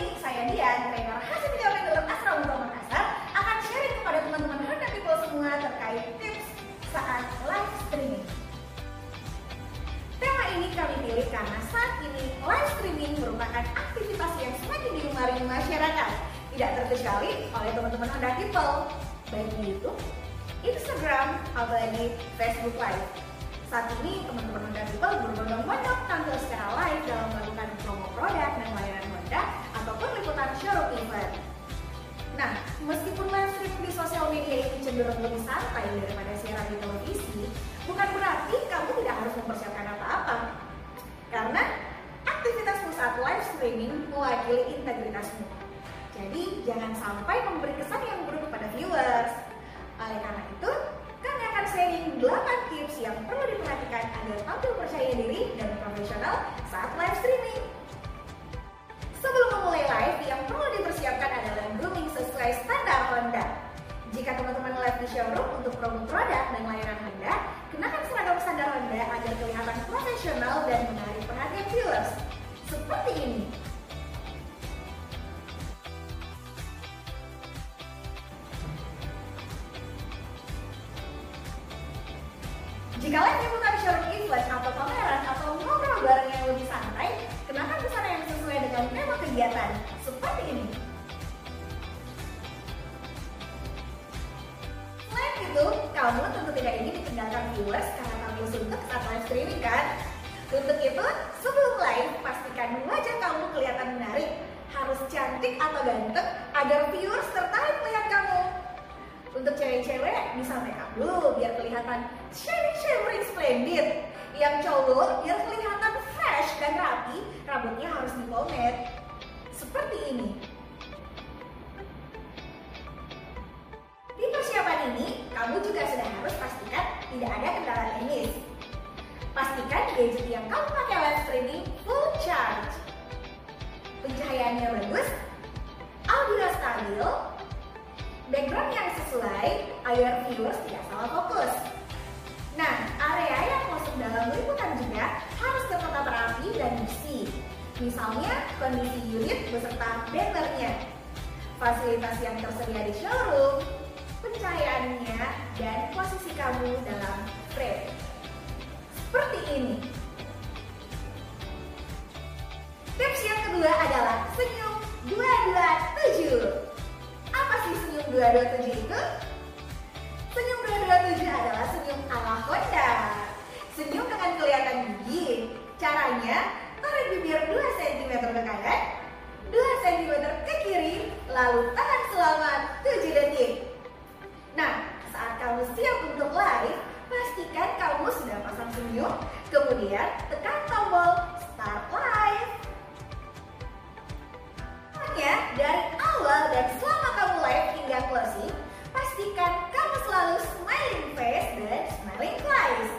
ini, saya Dian, trainer hasil video dalam Asra Unggul Makassar, akan sharing kepada teman-teman Honda People semua terkait tips saat live streaming. Tema ini kami pilih karena saat ini live streaming merupakan aktivitas yang semakin digemari masyarakat, tidak terkecuali oleh teman-teman Honda People, baik di YouTube, Instagram, apalagi Facebook Live. Saat ini teman-teman Honda People berbondong-bondong tampil secara live dalam melakukan promo produk dan layanan Honda ataupun liputan showroom event. Nah, meskipun live stream di sosial media ini cenderung lebih santai daripada siaran di televisi, bukan berarti kamu tidak harus mempersiapkan apa-apa. Karena aktivitasmu saat live streaming mewakili integritasmu. Jadi, jangan sampai memberi kesan yang buruk kepada viewers. Oleh karena itu, kami akan sharing 8 tips yang perlu diperhatikan agar tampil percaya diri dan profesional saat live streaming. Showroom untuk promo produk dan layanan Honda, kenakan seragam standar Honda agar kelihatan profesional dan menarik perhatian viewers. Seperti ini. Jika live liputan showroom event atau pameran atau ngobrol bareng yang lebih santai, kenakan busana yang sesuai dengan tema kegiatan, kamu tentu tidak ingin ditinggalkan viewers karena tampil suntuk saat live streaming kan? Untuk itu, sebelum live, pastikan wajah kamu kelihatan menarik, harus cantik atau ganteng agar viewers tertarik melihat kamu. Untuk cewek-cewek bisa make up dulu biar kelihatan shining shimmering splendid. Yang cowok biar kelihatan fresh dan rapi, rambutnya harus di pomade. Seperti ini. Di persiapan ini, kamu juga sudah harus pastikan tidak ada kendala teknis. Pastikan gadget yang kamu pakai live streaming full charge. Pencahayaannya bagus, audio stabil, background yang sesuai agar viewers tidak salah fokus. Nah, area yang masuk dalam liputan juga harus tetap rapi dan bersih. Misalnya kondisi unit beserta bannernya, fasilitas yang tersedia di showroom, pencahayaannya, dan posisi kamu dalam frame. Seperti ini. Tips yang kedua adalah senyum 227. Apa sih senyum 227 itu? Senyum 227 adalah senyum ala Honda. Senyum dengan kelihatan gigi. Caranya, tarik bibir 2 cm ke kanan, 2 cm ke kiri, lalu tahan selama 7 detik. Nah, saat kamu siap untuk live, pastikan kamu sudah pasang senyum, kemudian tekan tombol start live. Pokoknya dari awal dan selama kamu live hingga closing, pastikan kamu selalu smiling face dan smiling eyes.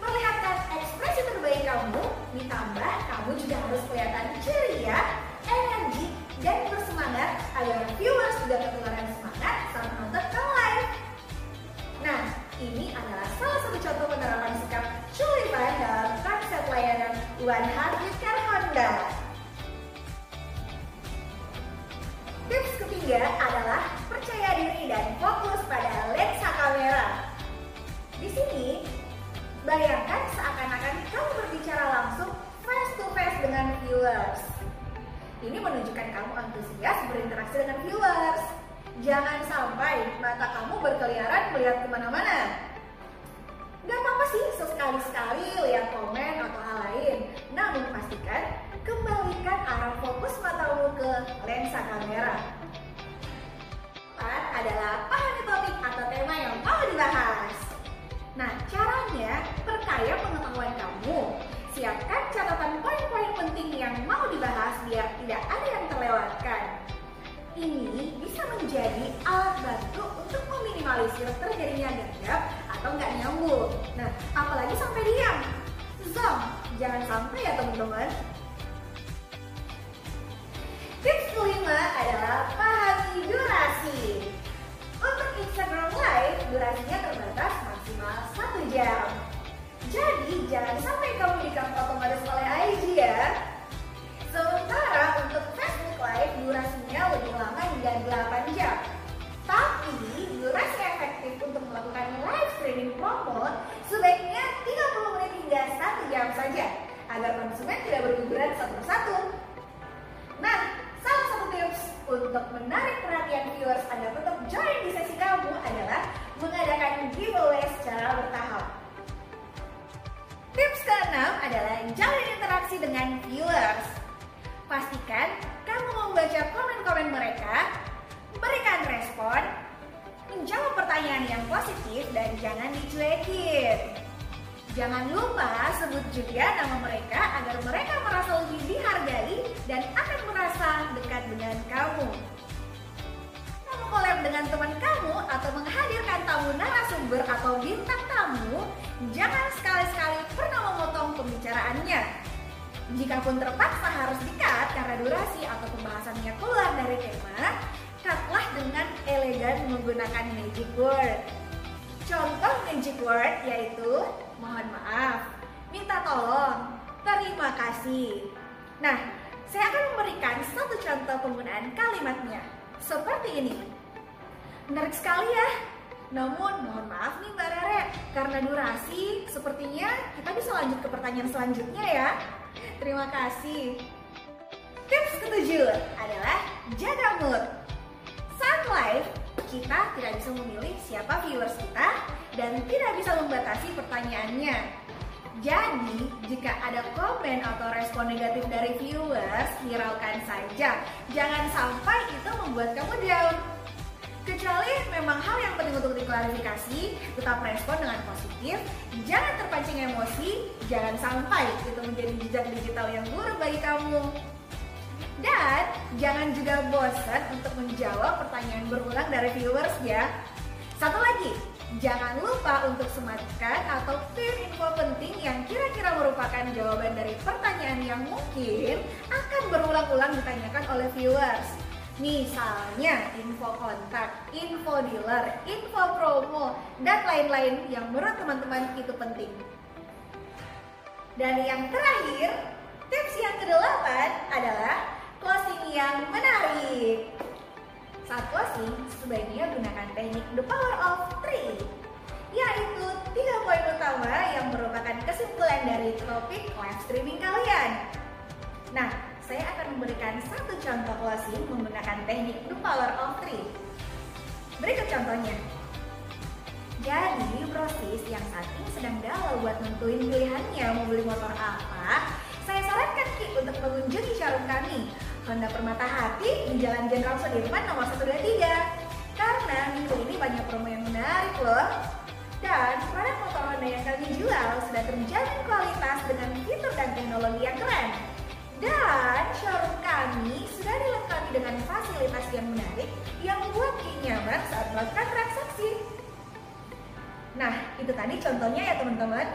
Perlihatkan ekspresi terbaik kamu, ditambah 100 liter Honda. Tips ketiga adalah percaya diri dan fokus pada lensa kamera. Di sini, bayangkan seakan-akan kamu berbicara langsung face to face dengan viewers. Ini menunjukkan kamu antusias berinteraksi dengan viewers. Jangan sampai mata kamu berkeliaran melihat ke mana-mana. Gak apa-apa sih sesekali-sekali lihat komen namun pastikan kembalikan arah fokus matamu ke lensa kamera. Empat adalah pahami topik atau tema yang mau dibahas. Nah, caranya perkaya pengetahuan kamu. Siapkan catatan poin-poin penting yang mau dibahas biar tidak ada yang terlewatkan. Ini bisa menjadi alat bantu untuk meminimalisir terjadinya gagap atau nggak nyambung. Nah, apalagi sampai diam. Jangan sampai ya teman-teman. Tips kelima adalah giveaway secara bertahap. Tips keenam adalah jalin interaksi dengan viewers. Pastikan kamu membaca komen-komen mereka, berikan respon, menjawab pertanyaan yang positif dan jangan dicuekin. Jangan lupa sebut juga nama mereka agar mereka merasa lebih dihargai dan akan merasa dekat dengan kamu. Collab dengan teman kamu atau menghadirkan tamu narasumber atau bintang tamu, jangan sekali-sekali pernah memotong pembicaraannya. Jika pun terpaksa harus dikat karena durasi atau pembahasannya keluar dari tema, katlah dengan elegan menggunakan magic word. Contoh magic word yaitu mohon maaf, minta tolong, terima kasih. Nah, saya akan memberikan satu contoh penggunaan kalimatnya. Seperti ini. Menarik sekali ya. Namun, mohon maaf nih Mbak Rere, karena durasi, sepertinya kita bisa lanjut ke pertanyaan selanjutnya ya. Terima kasih. Tips ketujuh adalah jaga mood. Saat live, kita tidak bisa memilih siapa viewers kita dan tidak bisa membatasi pertanyaannya. Jadi, jika ada komen atau respon negatif dari viewers, hiraukan saja. Jangan sampai itu membuat kamu down. Kecuali memang hal yang penting untuk diklarifikasi, tetap respon dengan positif, jangan terpancing emosi, jangan sampai itu menjadi jejak digital yang buruk bagi kamu. Dan jangan juga bosan untuk menjawab pertanyaan berulang dari viewers ya. Satu lagi, jangan lupa untuk sematkan atau pin info penting yang kira-kira merupakan jawaban dari pertanyaan yang mungkin akan berulang-ulang ditanyakan oleh viewers. Misalnya info kontak, info dealer, info promo, dan lain-lain yang menurut teman-teman itu penting. Dan yang terakhir, tips yang kedelapan adalah closing yang menarik. Saat closing, sebaiknya gunakan teknik the power of three, yaitu tiga poin utama yang merupakan kesimpulan dari topik live streaming kalian. Nah, memberikan satu contoh closing menggunakan teknik the power of three. Berikut contohnya. Jadi, proses yang saat ini sedang galau buat nentuin pilihannya mau beli motor apa, saya sarankan Ki untuk mengunjungi showroom kami, Honda Permata Hati di Jalan Jenderal Sudirman nomor 123. Karena minggu ini banyak promo yang menarik loh. Dan produk motor Honda yang kami jual sudah terjamin kualitas yang membuat nyaman saat melakukan transaksi. Nah, itu tadi contohnya ya teman-teman.